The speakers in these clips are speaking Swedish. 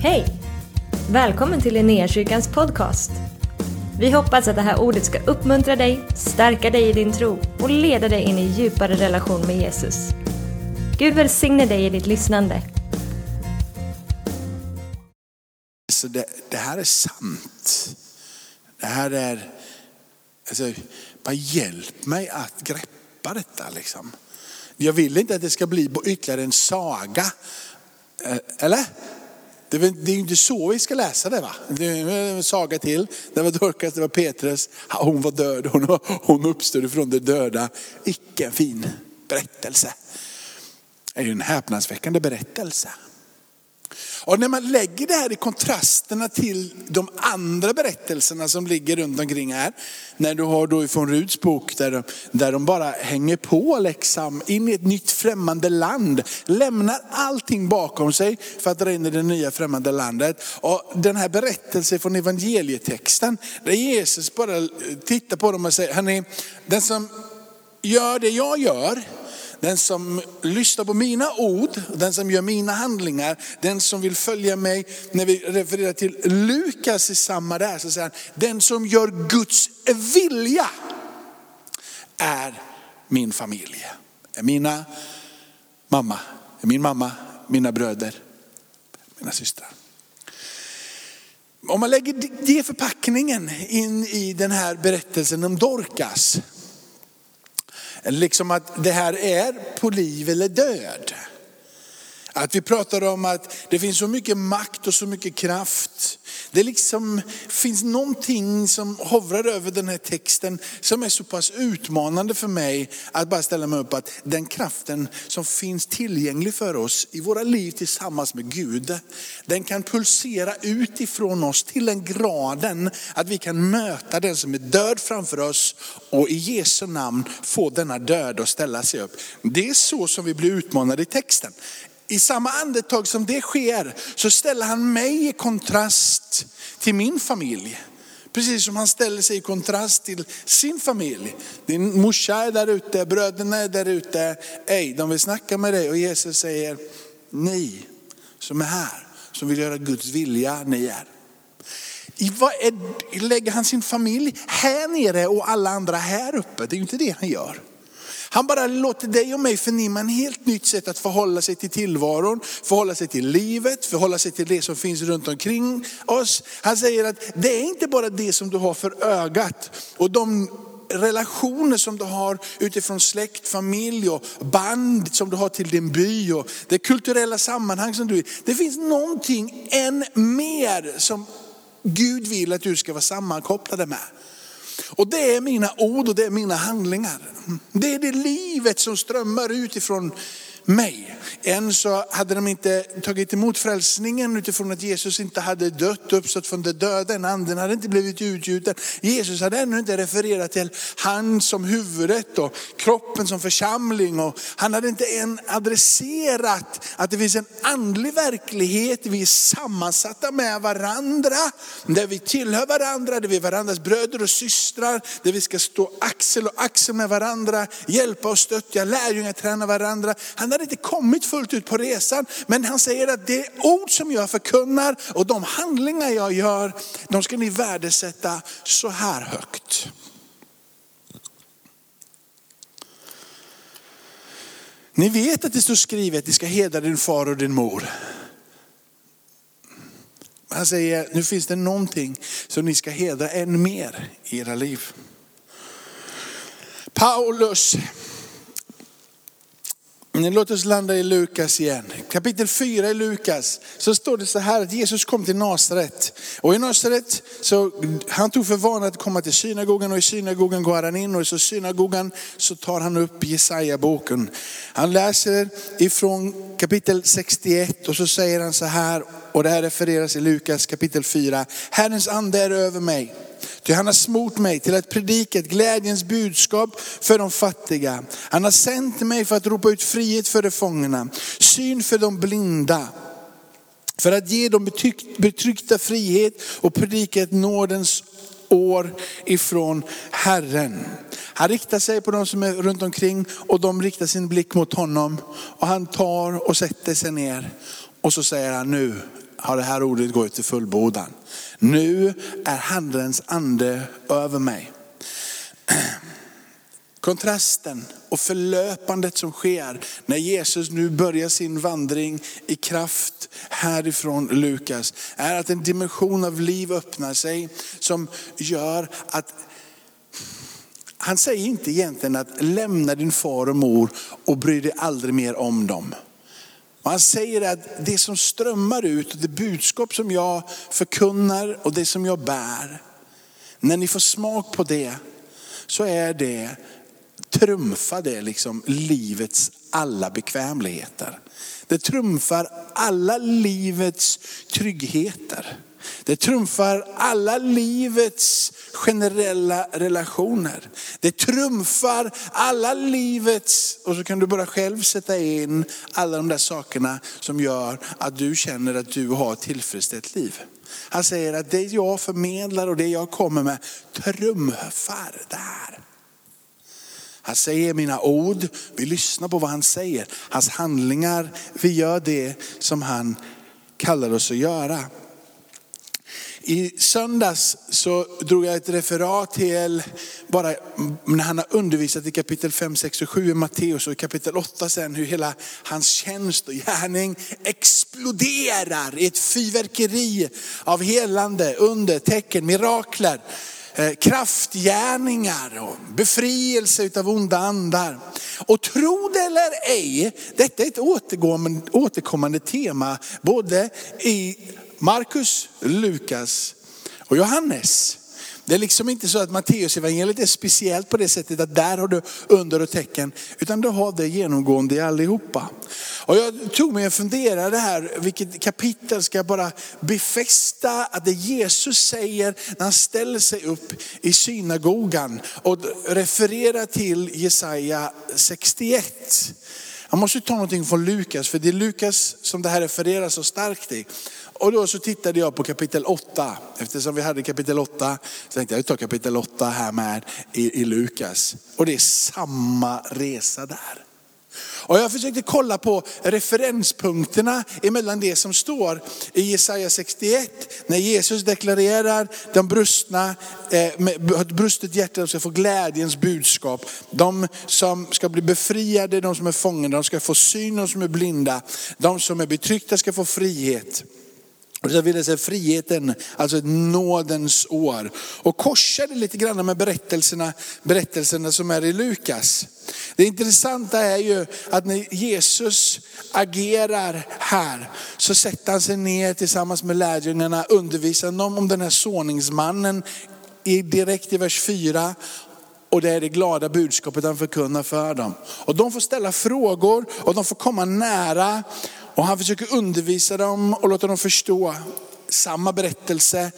Hej! Välkommen till Linnéakyrkans podcast. Vi hoppas att det här ordet ska uppmuntra dig, stärka dig i din tro och leda dig in i djupare relation med Jesus. Gud välsigne dig i ditt lyssnande. Så det, det här är sant. Det här är, alltså, bara hjälp mig att greppa detta liksom. Jag vill inte att det ska bli ytterligare en saga. Eh, eller? Det är, ju inte så vi ska läsa det va? Det är en saga till. Det var Dorcas, det var Petrus. Hon var död, hon, hon uppstod ifrån de döda. Vilken fin berättelse. Det är ju en häpnadsväckande berättelse. Och när man lägger det här i kontrasterna till de andra berättelserna som ligger runt omkring här. När du har då ifrån Ruds bok där de, där de bara hänger på liksom in i ett nytt främmande land. Lämnar allting bakom sig för att dra in i det nya främmande landet. Och den här berättelsen från evangelietexten där Jesus bara tittar på dem och säger, hörni, den som gör det jag gör, den som lyssnar på mina ord, den som gör mina handlingar, den som vill följa mig. När vi refererar till Lukas i samma där så säger han, den som gör Guds vilja är min familj. Är mina mamma, är min mamma, mina bröder, mina systrar. Om man lägger det förpackningen in i den här berättelsen om Dorcas, Liksom att det här är på liv eller död. Att vi pratar om att det finns så mycket makt och så mycket kraft. Det liksom finns någonting som hovrar över den här texten som är så pass utmanande för mig att bara ställa mig upp att den kraften som finns tillgänglig för oss i våra liv tillsammans med Gud, den kan pulsera utifrån oss till den graden att vi kan möta den som är död framför oss och i Jesu namn få denna död att ställa sig upp. Det är så som vi blir utmanade i texten. I samma andetag som det sker så ställer han mig i kontrast till min familj. Precis som han ställer sig i kontrast till sin familj. Din morsa är där ute, bröderna är där ute. Ej, de vill snacka med dig och Jesus säger, ni som är här, som vill göra Guds vilja, ni är. I vad är, lägger han sin familj här nere och alla andra här uppe? Det är ju inte det han gör. Han bara låter dig och mig förnimma en helt nytt sätt att förhålla sig till tillvaron, förhålla sig till livet, förhålla sig till det som finns runt omkring oss. Han säger att det är inte bara det som du har för ögat och de relationer som du har utifrån släkt, familj och band som du har till din by och det kulturella sammanhang som du är. Det finns någonting än mer som Gud vill att du ska vara sammankopplade med. Och det är mina ord och det är mina handlingar. Det är det livet som strömmar ut ifrån mig. Än så hade de inte tagit emot frälsningen utifrån att Jesus inte hade dött uppstått från de döda. Anden hade inte blivit utgjuten. Jesus hade ännu inte refererat till han som huvudet och kroppen som församling. Och han hade inte än adresserat att det finns en andlig verklighet. Vi är sammansatta med varandra. Där vi tillhör varandra, där vi är varandras bröder och systrar. Där vi ska stå axel och axel med varandra. Hjälpa och stötta, lärjungar träna varandra. Han hade inte kommit fullt ut på resan. Men han säger att det ord som jag förkunnar och de handlingar jag gör, de ska ni värdesätta så här högt. Ni vet att det står skrivet, ni ska hedra din far och din mor. Han säger, nu finns det någonting som ni ska hedra än mer i era liv. Paulus, Låt oss landa i Lukas igen. Kapitel 4 i Lukas så står det så här att Jesus kom till Nasaret. Och i Nasaret så han tog för vana att komma till synagogan och i synagogan går han in och i synagogan så tar han upp Jesaja-boken. Han läser ifrån kapitel 61 och så säger han så här och det här refereras i Lukas kapitel 4. Herrens ande är över mig. Ty han har smort mig till att predika ett glädjens budskap för de fattiga. Han har sänt mig för att ropa ut frihet för de fångna, syn för de blinda. För att ge de betryckta frihet och predika ett nådens år ifrån Herren. Han riktar sig på de som är runt omkring och de riktar sin blick mot honom. Och han tar och sätter sig ner. Och så säger han nu har det här ordet gått till fullbordan. Nu är Herrens ande över mig. Kontrasten och förlöpandet som sker när Jesus nu börjar sin vandring i kraft härifrån Lukas är att en dimension av liv öppnar sig som gör att han säger inte egentligen att lämna din far och mor och bry dig aldrig mer om dem. han säger att det som strömmar ut, det budskap som jag förkunnar och det som jag bär, när ni får smak på det så är det trumfar det liksom livets alla bekvämligheter. Det trumfar alla livets tryggheter. Det trumfar alla livets generella relationer. Det trumfar alla livets, och så kan du bara själv sätta in alla de där sakerna som gör att du känner att du har ett tillfredsställt liv. Han säger att det jag förmedlar och det jag kommer med trumfar det här. Han säger mina ord, vi lyssnar på vad han säger. Hans handlingar, vi gör det som han kallar oss att göra. I söndags så drog jag ett referat till, bara när han har undervisat i kapitel 5, 6 och 7 i Matteus och i kapitel 8 sen hur hela hans tjänst och gärning exploderar i ett fyrverkeri av helande, under, tecken, mirakler. Eh, kraftgärningar och befrielse av onda andar. Och tro det eller ej, detta är ett återkommande tema både i Markus, Lukas och Johannes. Det är liksom inte så att Matteus evangeliet är speciellt på det sättet att där har du under och tecken, utan du har det genomgående i allihopa. Och jag tog mig en funderare här, vilket kapitel ska jag bara befästa att det Jesus säger när han ställer sig upp i synagogan och refererar till Jesaja 61. Jag måste ta någonting från Lukas, för det är Lukas som det här refereras så starkt i. Och då så tittade jag på kapitel 8. Eftersom vi hade kapitel 8 så tänkte jag, jag tar kapitel 8 här med i, i Lukas. Och det är samma resa där. Och jag försökte kolla på referenspunkterna emellan det som står i Jesaja 61, när Jesus deklarerar de brustna, eh, med ett brustet hjärta ska få glädjens budskap. De som ska bli befriade, de som är fångade, de ska få syn, de som är blinda, de som är betryckta ska få frihet. Och så vill jag säga friheten, alltså ett nådens år. Och korsade lite grann med berättelserna, berättelserna som är i Lukas. Det intressanta är ju att när Jesus agerar här så sätter han sig ner tillsammans med lärjungarna, undervisar dem om den här såningsmannen direkt i vers 4. Och det är det glada budskapet han förkunnar för dem. Och de får ställa frågor och de får komma nära. Och han försöker undervisa dem och låta dem förstå samma berättelse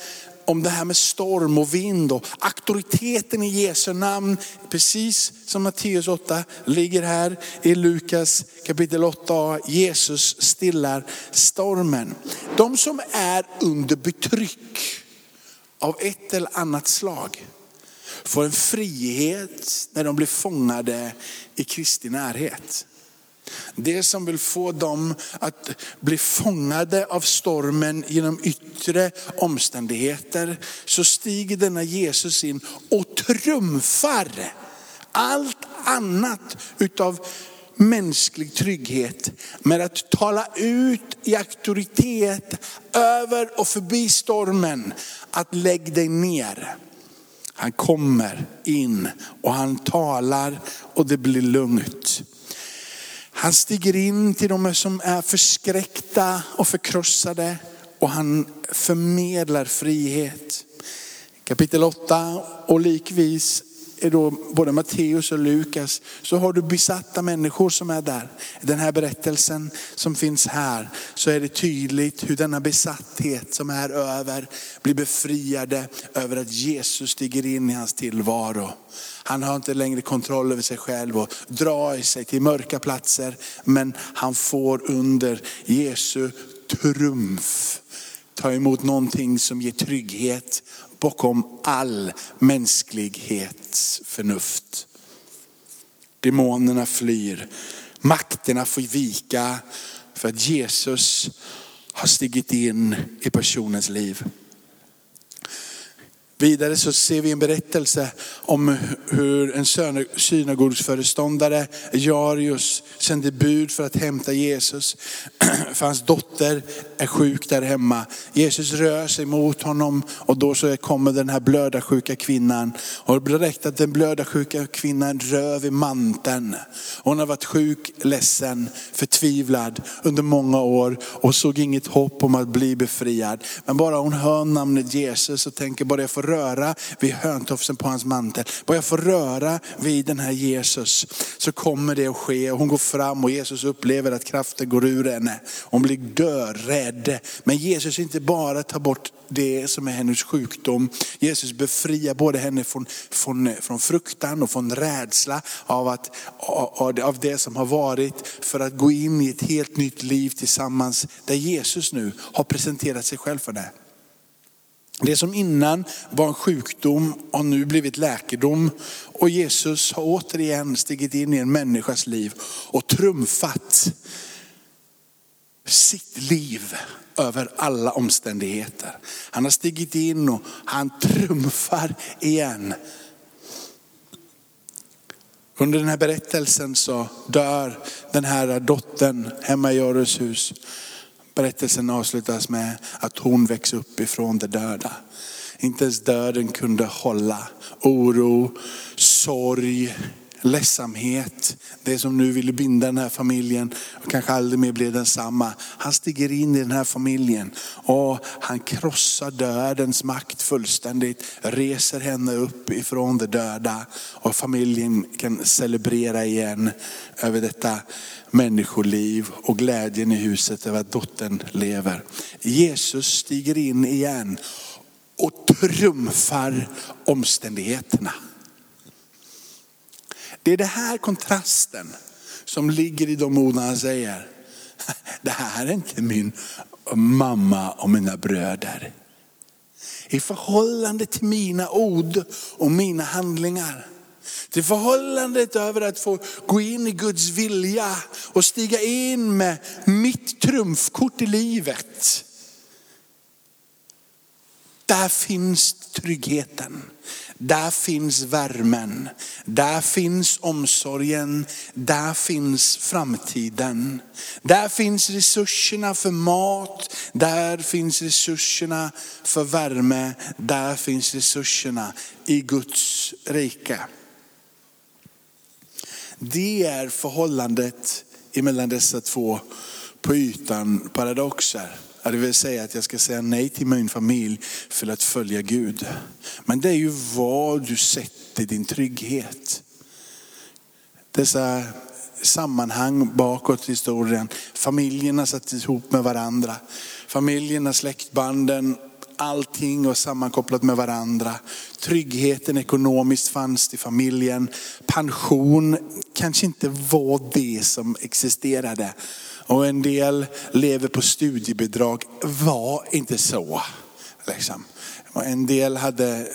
om det här med storm och vind och auktoriteten i Jesu namn. Precis som Matteus 8 ligger här i Lukas kapitel 8. Jesus stillar stormen. De som är under betryck av ett eller annat slag får en frihet när de blir fångade i Kristi närhet. Det som vill få dem att bli fångade av stormen genom yttre omständigheter. Så stiger denna Jesus in och trumfar allt annat utav mänsklig trygghet med att tala ut i auktoritet över och förbi stormen att lägg dig ner. Han kommer in och han talar och det blir lugnt. Han stiger in till de som är förskräckta och förkrossade och han förmedlar frihet. Kapitel 8 och likvis då både Matteus och Lukas, så har du besatta människor som är där. I den här berättelsen som finns här så är det tydligt hur denna besatthet som är över blir befriade över att Jesus stiger in i hans tillvaro. Han har inte längre kontroll över sig själv och drar sig till mörka platser. Men han får under Jesu trumf ta emot någonting som ger trygghet bakom all mänsklighets förnuft. Demonerna flyr, makterna får vika För att Jesus har stigit in i personens liv. Vidare så ser vi en berättelse om hur en synagogsföreståndare, Jarius, sände bud för att hämta Jesus. För hans dotter är sjuk där hemma. Jesus rör sig mot honom och då så kommer den här blödarsjuka kvinnan. Och det berättar att den blödarsjuka kvinnan rör vid manteln. Hon har varit sjuk, ledsen, förtvivlad under många år och såg inget hopp om att bli befriad. Men bara hon hör namnet Jesus och tänker, bara jag får röra vid höntofsen på hans mantel, bara jag får röra vid den här Jesus så kommer det att ske. Och hon går fram och Jesus upplever att kraften går ur henne. Hon blir dörädd. Men Jesus inte bara tar bort det som är hennes sjukdom. Jesus befriar både henne från, från, från fruktan och från rädsla av, att, av det som har varit för att gå in i ett helt nytt liv tillsammans där Jesus nu har presenterat sig själv för det. Det som innan var en sjukdom har nu blivit läkedom. Och Jesus har återigen stigit in i en människas liv och trumfat sitt liv över alla omständigheter. Han har stigit in och han trumfar igen. Under den här berättelsen så dör den här dottern hemma i Jarus hus. Berättelsen avslutas med att hon växer upp ifrån de döda. Inte ens döden kunde hålla. Oro, sorg, ledsamhet. Det som nu ville binda den här familjen och kanske aldrig mer blir densamma. Han stiger in i den här familjen och han krossar dödens makt fullständigt. Reser henne upp ifrån de döda och familjen kan celebrera igen över detta människoliv och glädjen i huset över att dottern lever. Jesus stiger in igen och trumfar omständigheterna. Det är den här kontrasten som ligger i de orden han säger. Det här är inte min mamma och mina bröder. I förhållande till mina ord och mina handlingar. Till förhållandet över att få gå in i Guds vilja och stiga in med mitt trumfkort i livet. Där finns tryggheten. Där finns värmen. Där finns omsorgen. Där finns framtiden. Där finns resurserna för mat. Där finns resurserna för värme. Där finns resurserna i Guds rike. Det är förhållandet emellan dessa två på ytan paradoxer. Det vill säga att jag ska säga nej till min familj för att följa Gud. Men det är ju var du sätter din trygghet. Dessa sammanhang bakåt i historien. Familjerna satt ihop med varandra. Familjerna, släktbanden, allting var sammankopplat med varandra. Tryggheten ekonomiskt fanns i familjen. Pension kanske inte var det som existerade. Och en del lever på studiebidrag. Var inte så. Liksom. En del hade,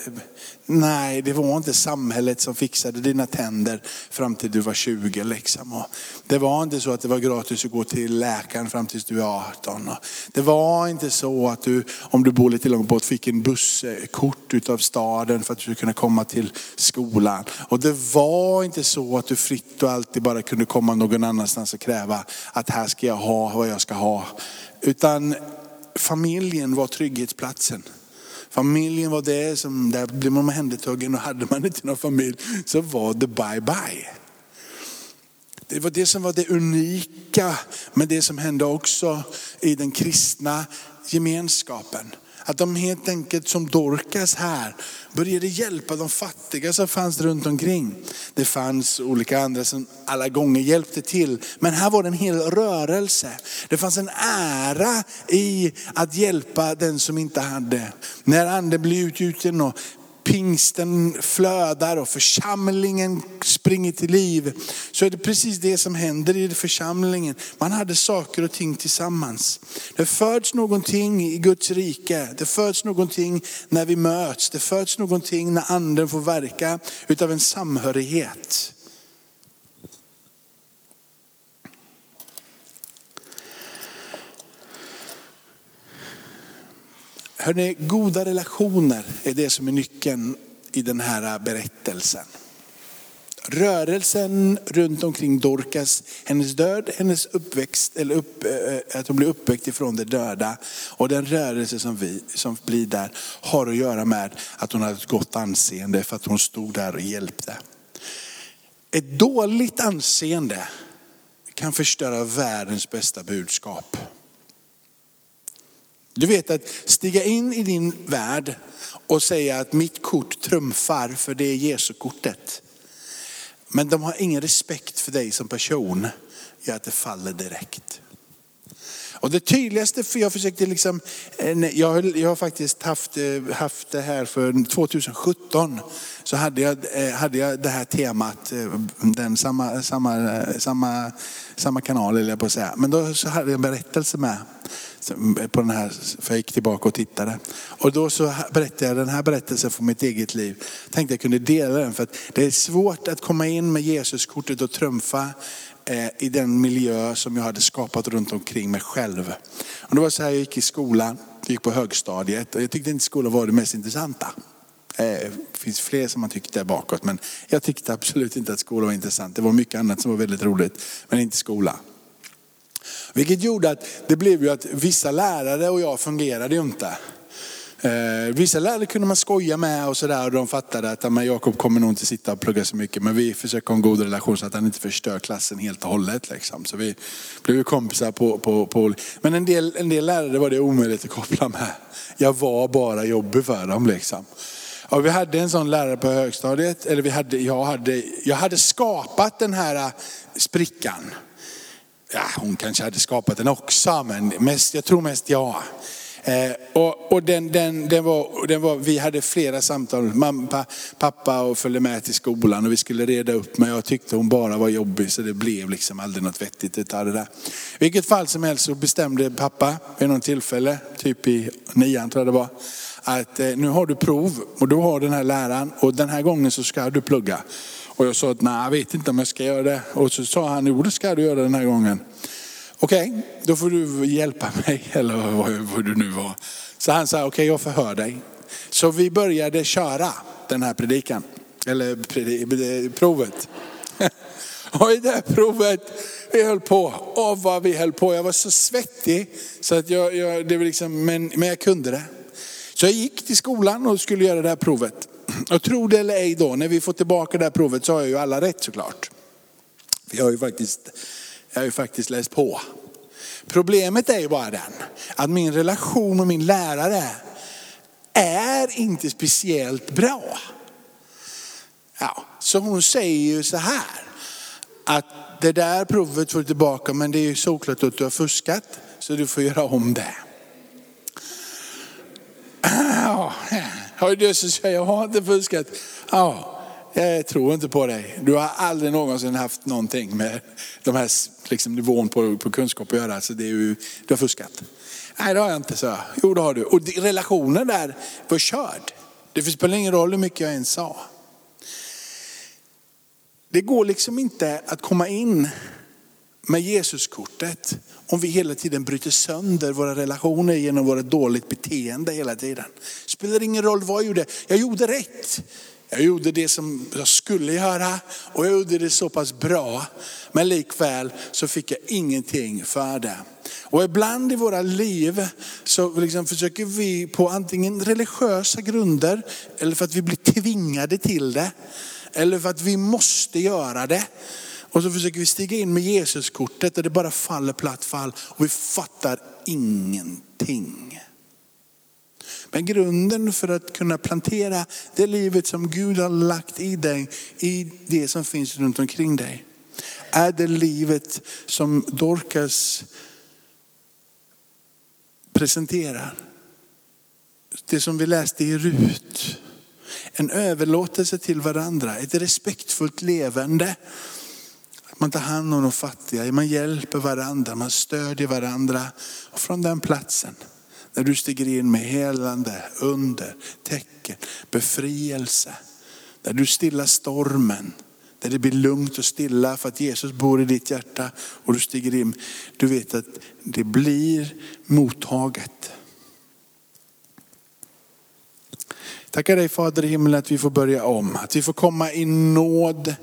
nej det var inte samhället som fixade dina tänder fram till du var 20. Liksom. Och det var inte så att det var gratis att gå till läkaren fram tills du är 18. Och det var inte så att du, om du bor lite långt bort, fick en busskort utav staden för att du skulle kunna komma till skolan. Och det var inte så att du fritt och alltid bara kunde komma någon annanstans och kräva att här ska jag ha vad jag ska ha. Utan familjen var trygghetsplatsen. Familjen var det som, där blev man omhändertagen och hade man inte någon familj så var det bye bye. Det var det som var det unika med det som hände också i den kristna gemenskapen. Att de helt enkelt som Dorcas här började hjälpa de fattiga som fanns runt omkring. Det fanns olika andra som alla gånger hjälpte till. Men här var det en hel rörelse. Det fanns en ära i att hjälpa den som inte hade. När anden blev utgjuten och pingsten flödar och församlingen springer till liv. Så är det precis det som händer i församlingen. Man hade saker och ting tillsammans. Det föds någonting i Guds rike. Det föds någonting när vi möts. Det föds någonting när anden får verka utav en samhörighet. Hörrni, goda relationer är det som är nyckeln i den här berättelsen. Rörelsen runt omkring Dorcas, hennes död, hennes uppväxt, eller upp, eh, att hon blir uppväckt ifrån de döda och den rörelse som, vi, som blir där har att göra med att hon hade ett gott anseende för att hon stod där och hjälpte. Ett dåligt anseende kan förstöra världens bästa budskap. Du vet att stiga in i din värld och säga att mitt kort trumfar för det är Jesu kortet. Men de har ingen respekt för dig som person, gör att det faller direkt. Och det tydligaste, för jag försökte liksom, eh, jag, jag har faktiskt haft, eh, haft det här för 2017, så hade jag, eh, hade jag det här temat, den samma, samma, samma, samma kanal eller jag på att säga. Men då så hade jag en berättelse med på den här, för jag gick tillbaka och tittade. Och då så berättade jag den här berättelsen från mitt eget liv. Tänkte jag kunde dela den för att det är svårt att komma in med Jesuskortet och trumfa eh, i den miljö som jag hade skapat runt omkring mig själv. Och det var så här jag gick i skolan, jag gick på högstadiet och jag tyckte inte skolan var det mest intressanta. Eh, det finns fler som man tyckte bakåt men jag tyckte absolut inte att skolan var intressant. Det var mycket annat som var väldigt roligt men inte skolan. Vilket gjorde att det blev ju att vissa lärare och jag fungerade ju inte. Eh, vissa lärare kunde man skoja med och sådär och de fattade att men Jakob kommer nog inte sitta och plugga så mycket men vi försöker ha en god relation så att han inte förstör klassen helt och hållet. Liksom. Så vi blev ju kompisar på, på, på Men en del, en del lärare var det omöjligt att koppla med. Jag var bara jobbig för dem. Liksom. Och vi hade en sån lärare på högstadiet, eller vi hade, jag, hade, jag hade skapat den här eh, sprickan ja, hon kanske hade skapat den också, men mest, jag tror mest jag. Eh, och, och den, den, den, var, den var, vi hade flera samtal, mamma, pappa och följde med till skolan och vi skulle reda upp men jag tyckte hon bara var jobbig så det blev liksom aldrig något vettigt utav det där. I vilket fall som helst så bestämde pappa vid något tillfälle, typ i nian tror jag det var, att eh, nu har du prov och du har den här läraren och den här gången så ska du plugga. Och jag sa att nej, jag vet inte om jag ska göra det. Och så sa han, jo det ska du göra den här gången. Okej, okay, då får du hjälpa mig, eller vad, du nu var. Så han sa, okej okay, jag förhör dig. Så vi började köra den här predikan, eller provet. Och i det här provet, vi höll på, åh vad vi höll på. Jag var så svettig så att jag, jag det var liksom, men, men jag kunde det. Så jag gick till skolan och skulle göra det här provet. Och tro det eller ej då, när vi får tillbaka det här provet så har jag ju alla rätt såklart. För jag har ju faktiskt, jag har ju faktiskt läst på. Problemet är ju bara den att min relation med min lärare är inte speciellt bra. Ja, så hon säger ju så här, att det där provet får du tillbaka men det är ju såklart att du har fuskat så du får göra om det. Ja, har du så säger jag har inte fuskat. Ja, jag tror inte på dig. Du har aldrig någonsin haft någonting med de här liksom, nivån på, på kunskap att göra. Så det är ju, du har fuskat. Nej det har jag inte, så jag. Jo det har du. Och relationen där var körd. Det spelar ingen roll hur mycket jag än sa. Det går liksom inte att komma in med Jesuskortet om vi hela tiden bryter sönder våra relationer genom vårt dåligt beteende hela tiden. Spelar ingen roll vad jag gjorde, jag gjorde rätt. Jag gjorde det som jag skulle göra och jag gjorde det så pass bra. Men likväl så fick jag ingenting för det. Och ibland i våra liv så liksom försöker vi på antingen religiösa grunder eller för att vi blir tvingade till det. Eller för att vi måste göra det. Och så försöker vi stiga in med Jesuskortet och det bara faller platt fall och vi fattar ingenting. Men grunden för att kunna plantera det livet som Gud har lagt i dig, i det som finns runt omkring dig, är det livet som Dorcas presenterar. Det som vi läste i Rut. En överlåtelse till varandra, ett respektfullt levande man tar hand om de fattiga, man hjälper varandra, man stödjer varandra. Och från den platsen, när du stiger in med helande, under, tecken, befrielse. Där du stillar stormen, där det blir lugnt och stilla för att Jesus bor i ditt hjärta och du stiger in. Du vet att det blir mottaget. Tackar dig Fader i himlen att vi får börja om. Att vi får komma i nåd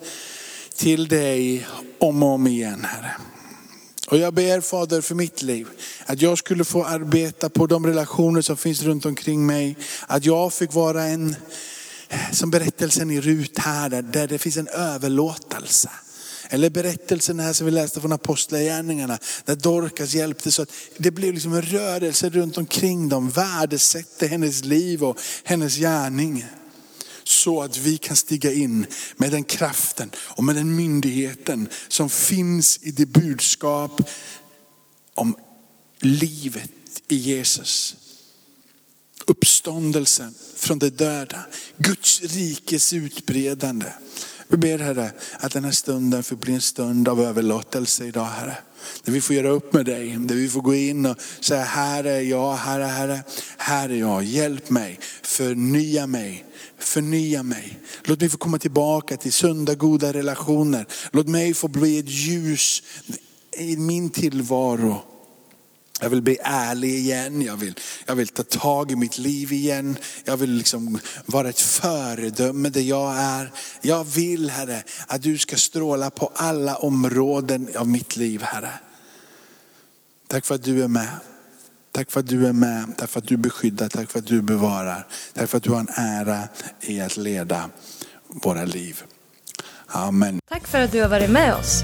till dig om och om igen Herre. Och jag ber Fader för mitt liv, att jag skulle få arbeta på de relationer som finns runt omkring mig. Att jag fick vara en, som berättelsen i Rut här, där det finns en överlåtelse. Eller berättelsen här som vi läste från Apostlagärningarna, där Dorcas hjälpte så att det blev liksom en rörelse runt omkring dem, värdesätter hennes liv och hennes gärning. Så att vi kan stiga in med den kraften och med den myndigheten som finns i det budskap om livet i Jesus. Uppståndelsen från de döda, Guds rikes utbredande. Vi ber Herre att den här stunden får bli en stund av överlåtelse idag Herre. Där vi får göra upp med dig, där vi får gå in och säga här är jag, Herre, Herre, här är jag, hjälp mig, förnya mig, förnya mig. Låt mig få komma tillbaka till sunda goda relationer. Låt mig få bli ett ljus i min tillvaro. Jag vill bli ärlig igen, jag vill, jag vill ta tag i mitt liv igen. Jag vill liksom vara ett föredöme där jag är. Jag vill Herre att du ska stråla på alla områden av mitt liv Herre. Tack för att du är med. Tack för att du är med, tack för att du beskyddar, tack för att du bevarar. Tack för att du har en ära i att leda våra liv. Amen. Tack för att du har varit med oss.